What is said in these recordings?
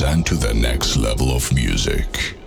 ascend to the next level of music.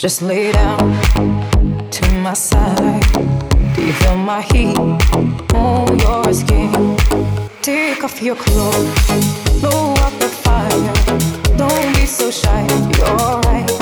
Just lay down to my side. Do you feel my heat on your skin? Take off your clothes, blow up the fire. Don't be so shy. You're right,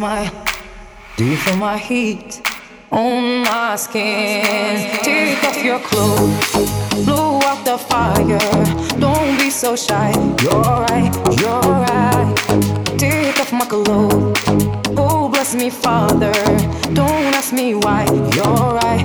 smile. Do you feel my heat on my skin? Take off your clothes, blow out the fire. Don't be so shy. You're right, you're right. Take off my clothes. Oh, bless me, Father. Don't ask me why. You're right,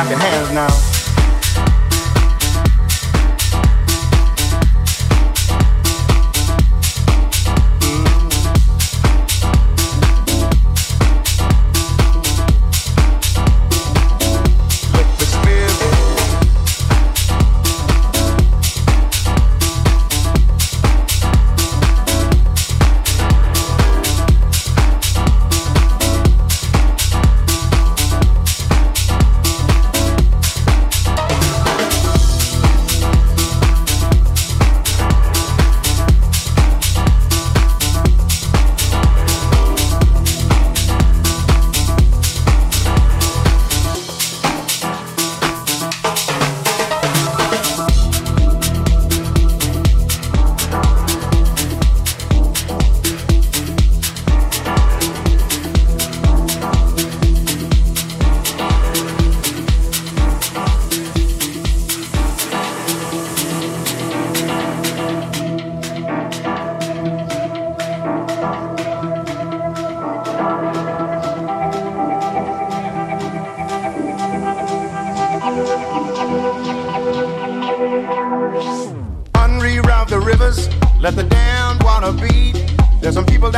Clap your hands now.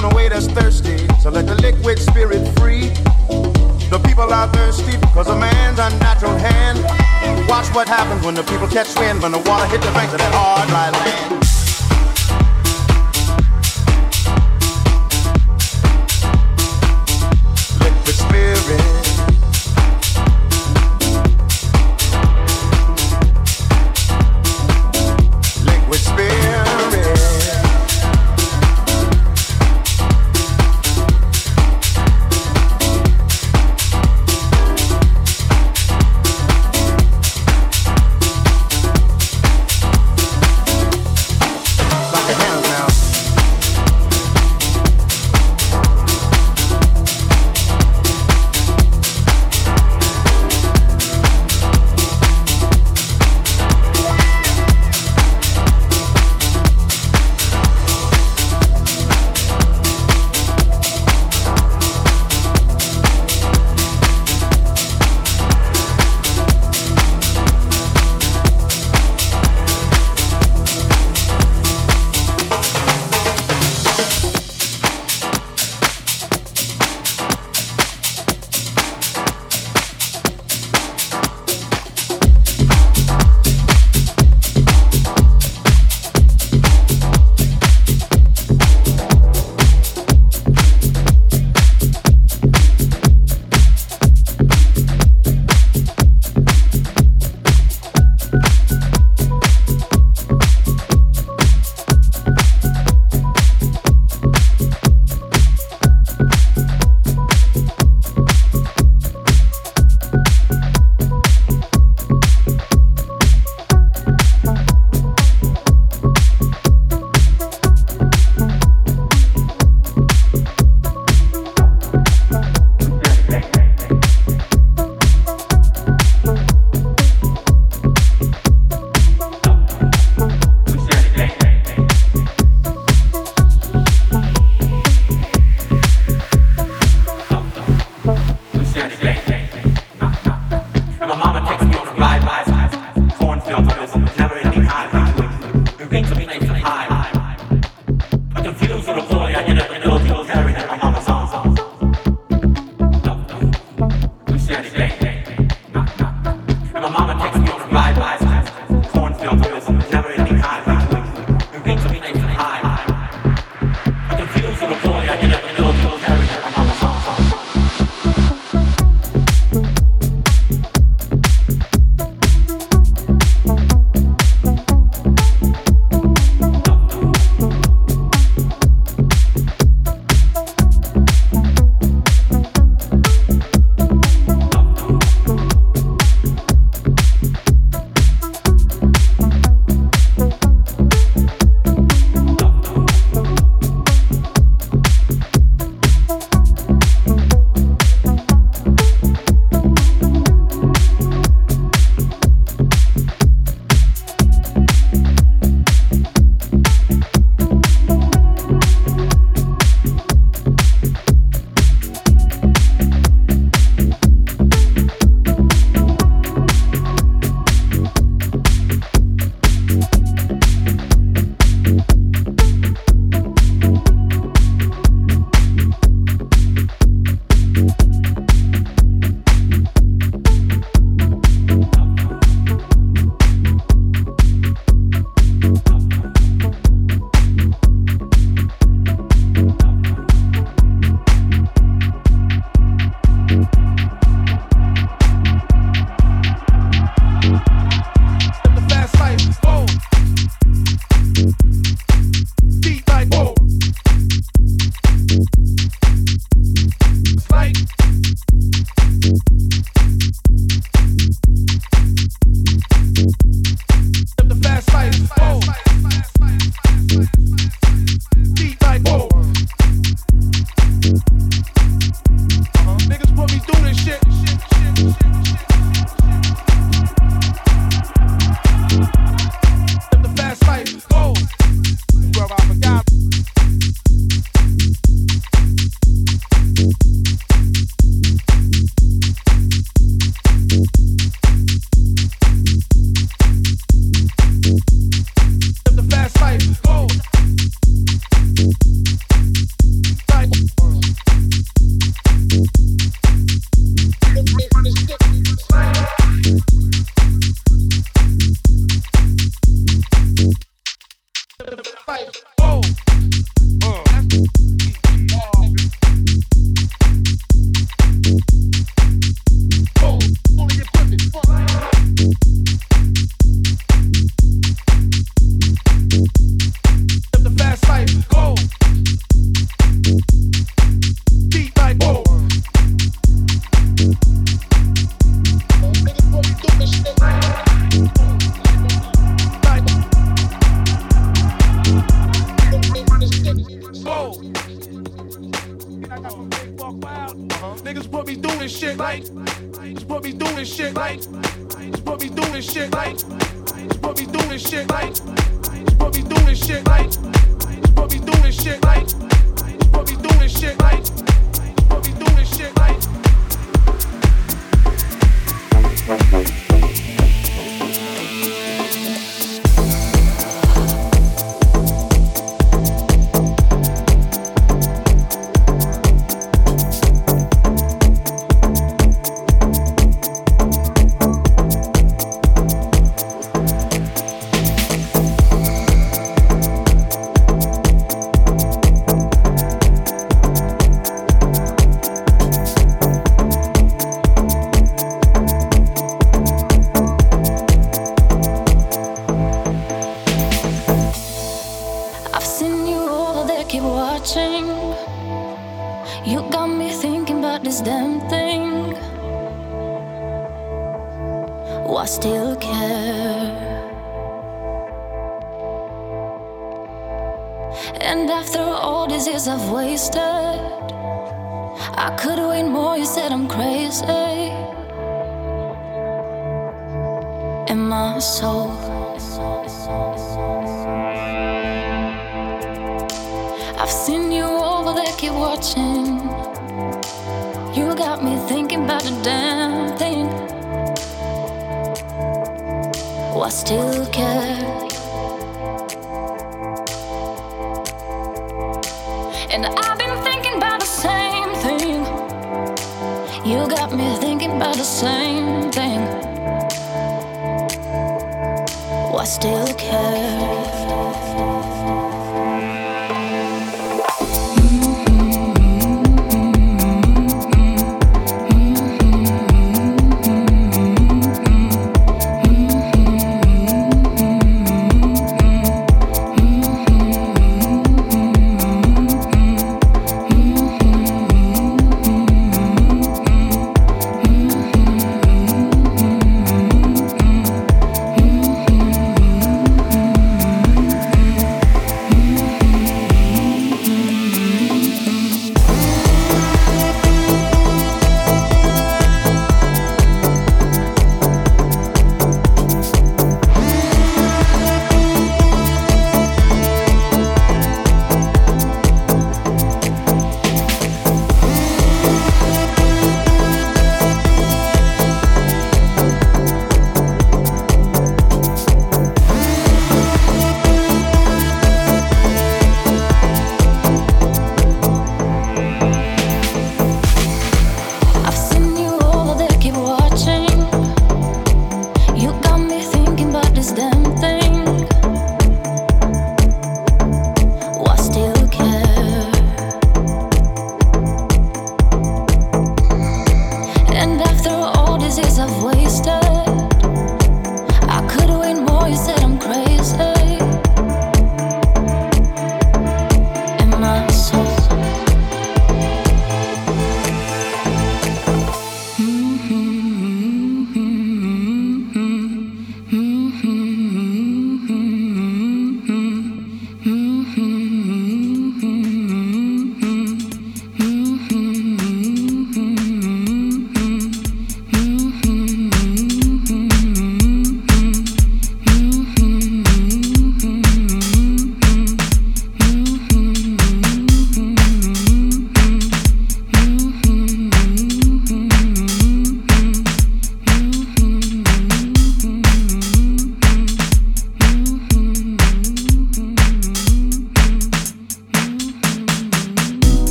down a way that's thirsty. So let the liquid spirit free. The people are thirsty because a man's unnatural hand. Watch what happens when the people catch wind, when the water hits the banks of that hard dry land.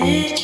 Oh.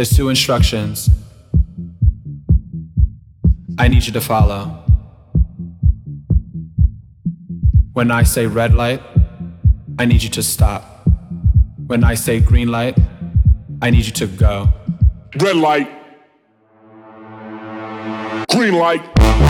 There's two instructions I need you to follow. When I say red light, I need you to stop. When I say green light, I need you to go. Red light. Green light.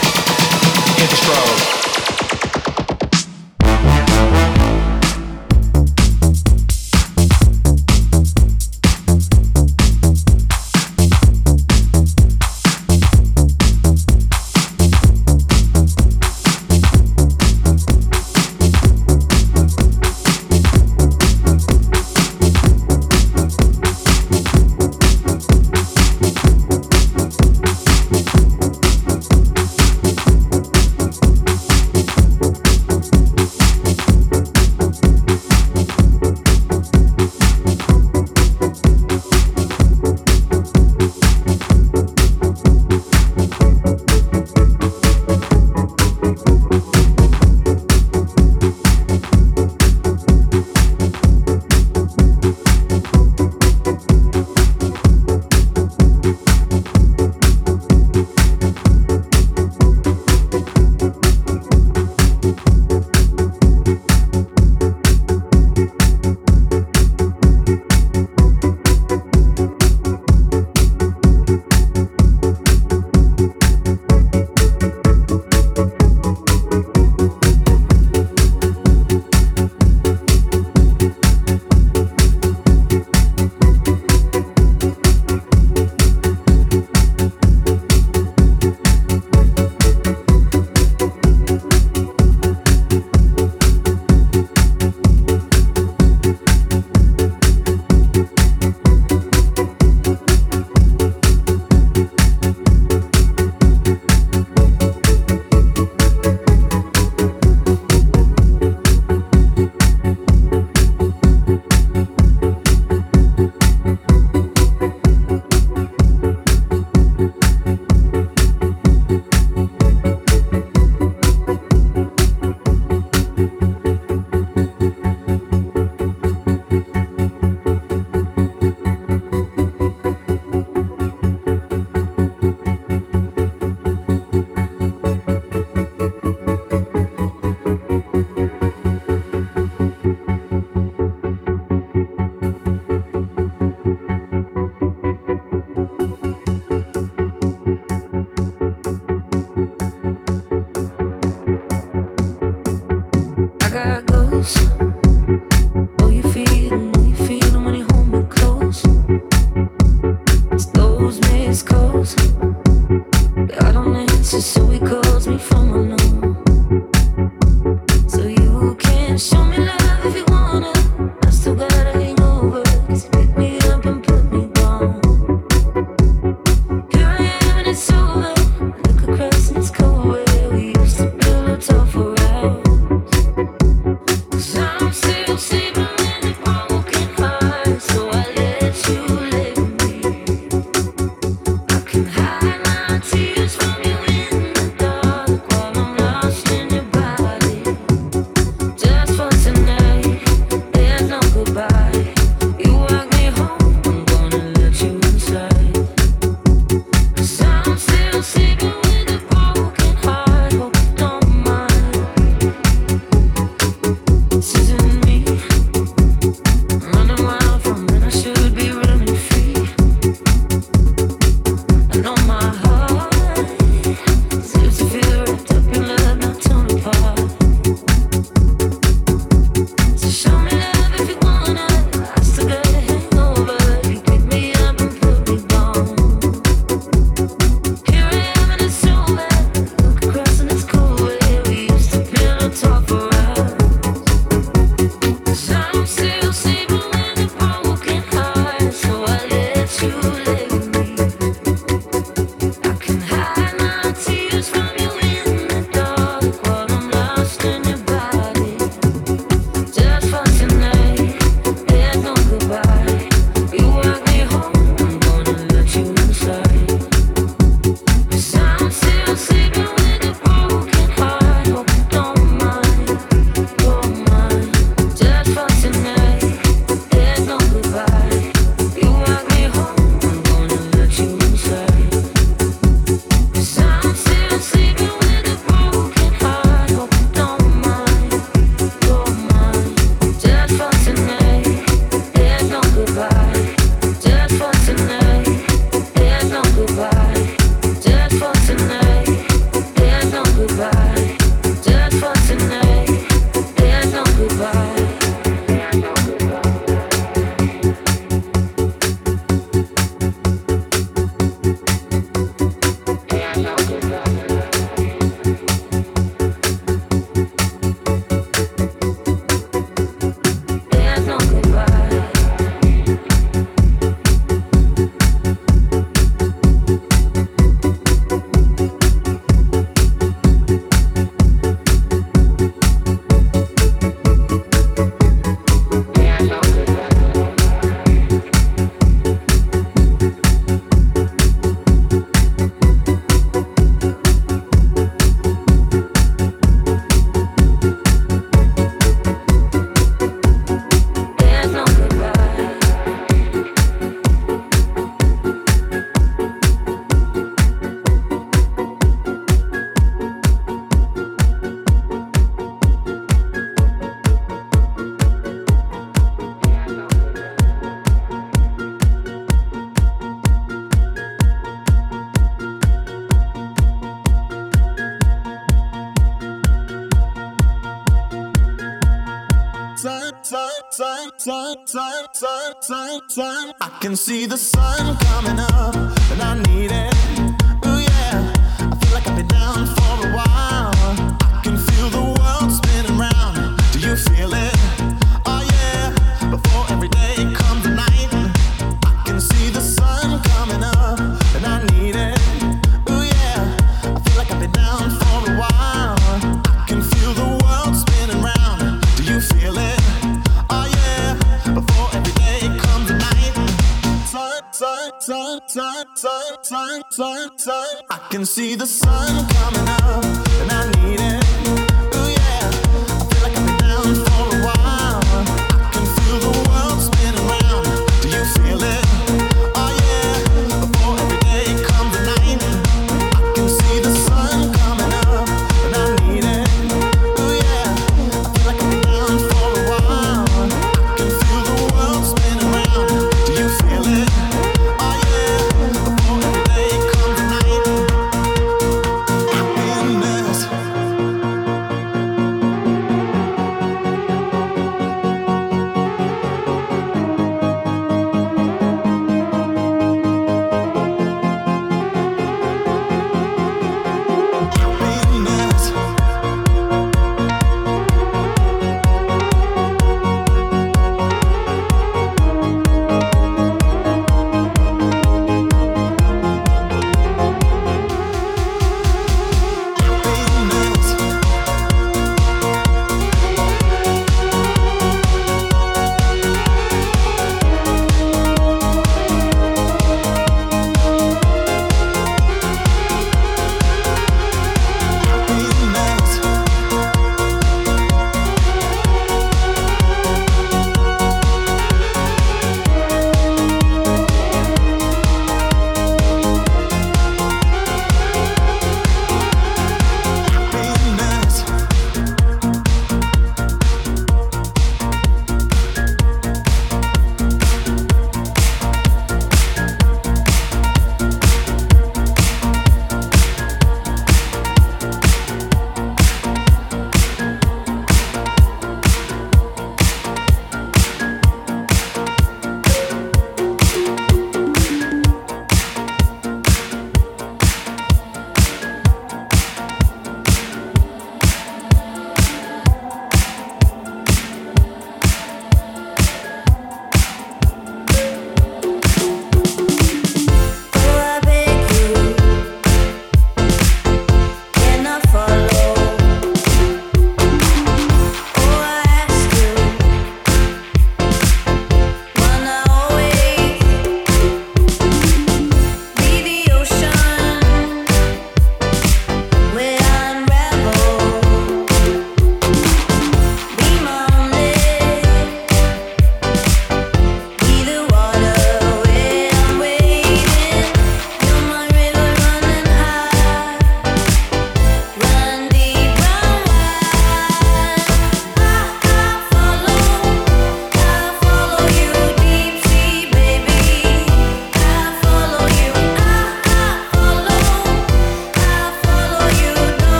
sun, sun, sun. I can see the sun coming up, and I need it. sun, sun, sun, sun, sun. I can see the sun coming up, and I need it.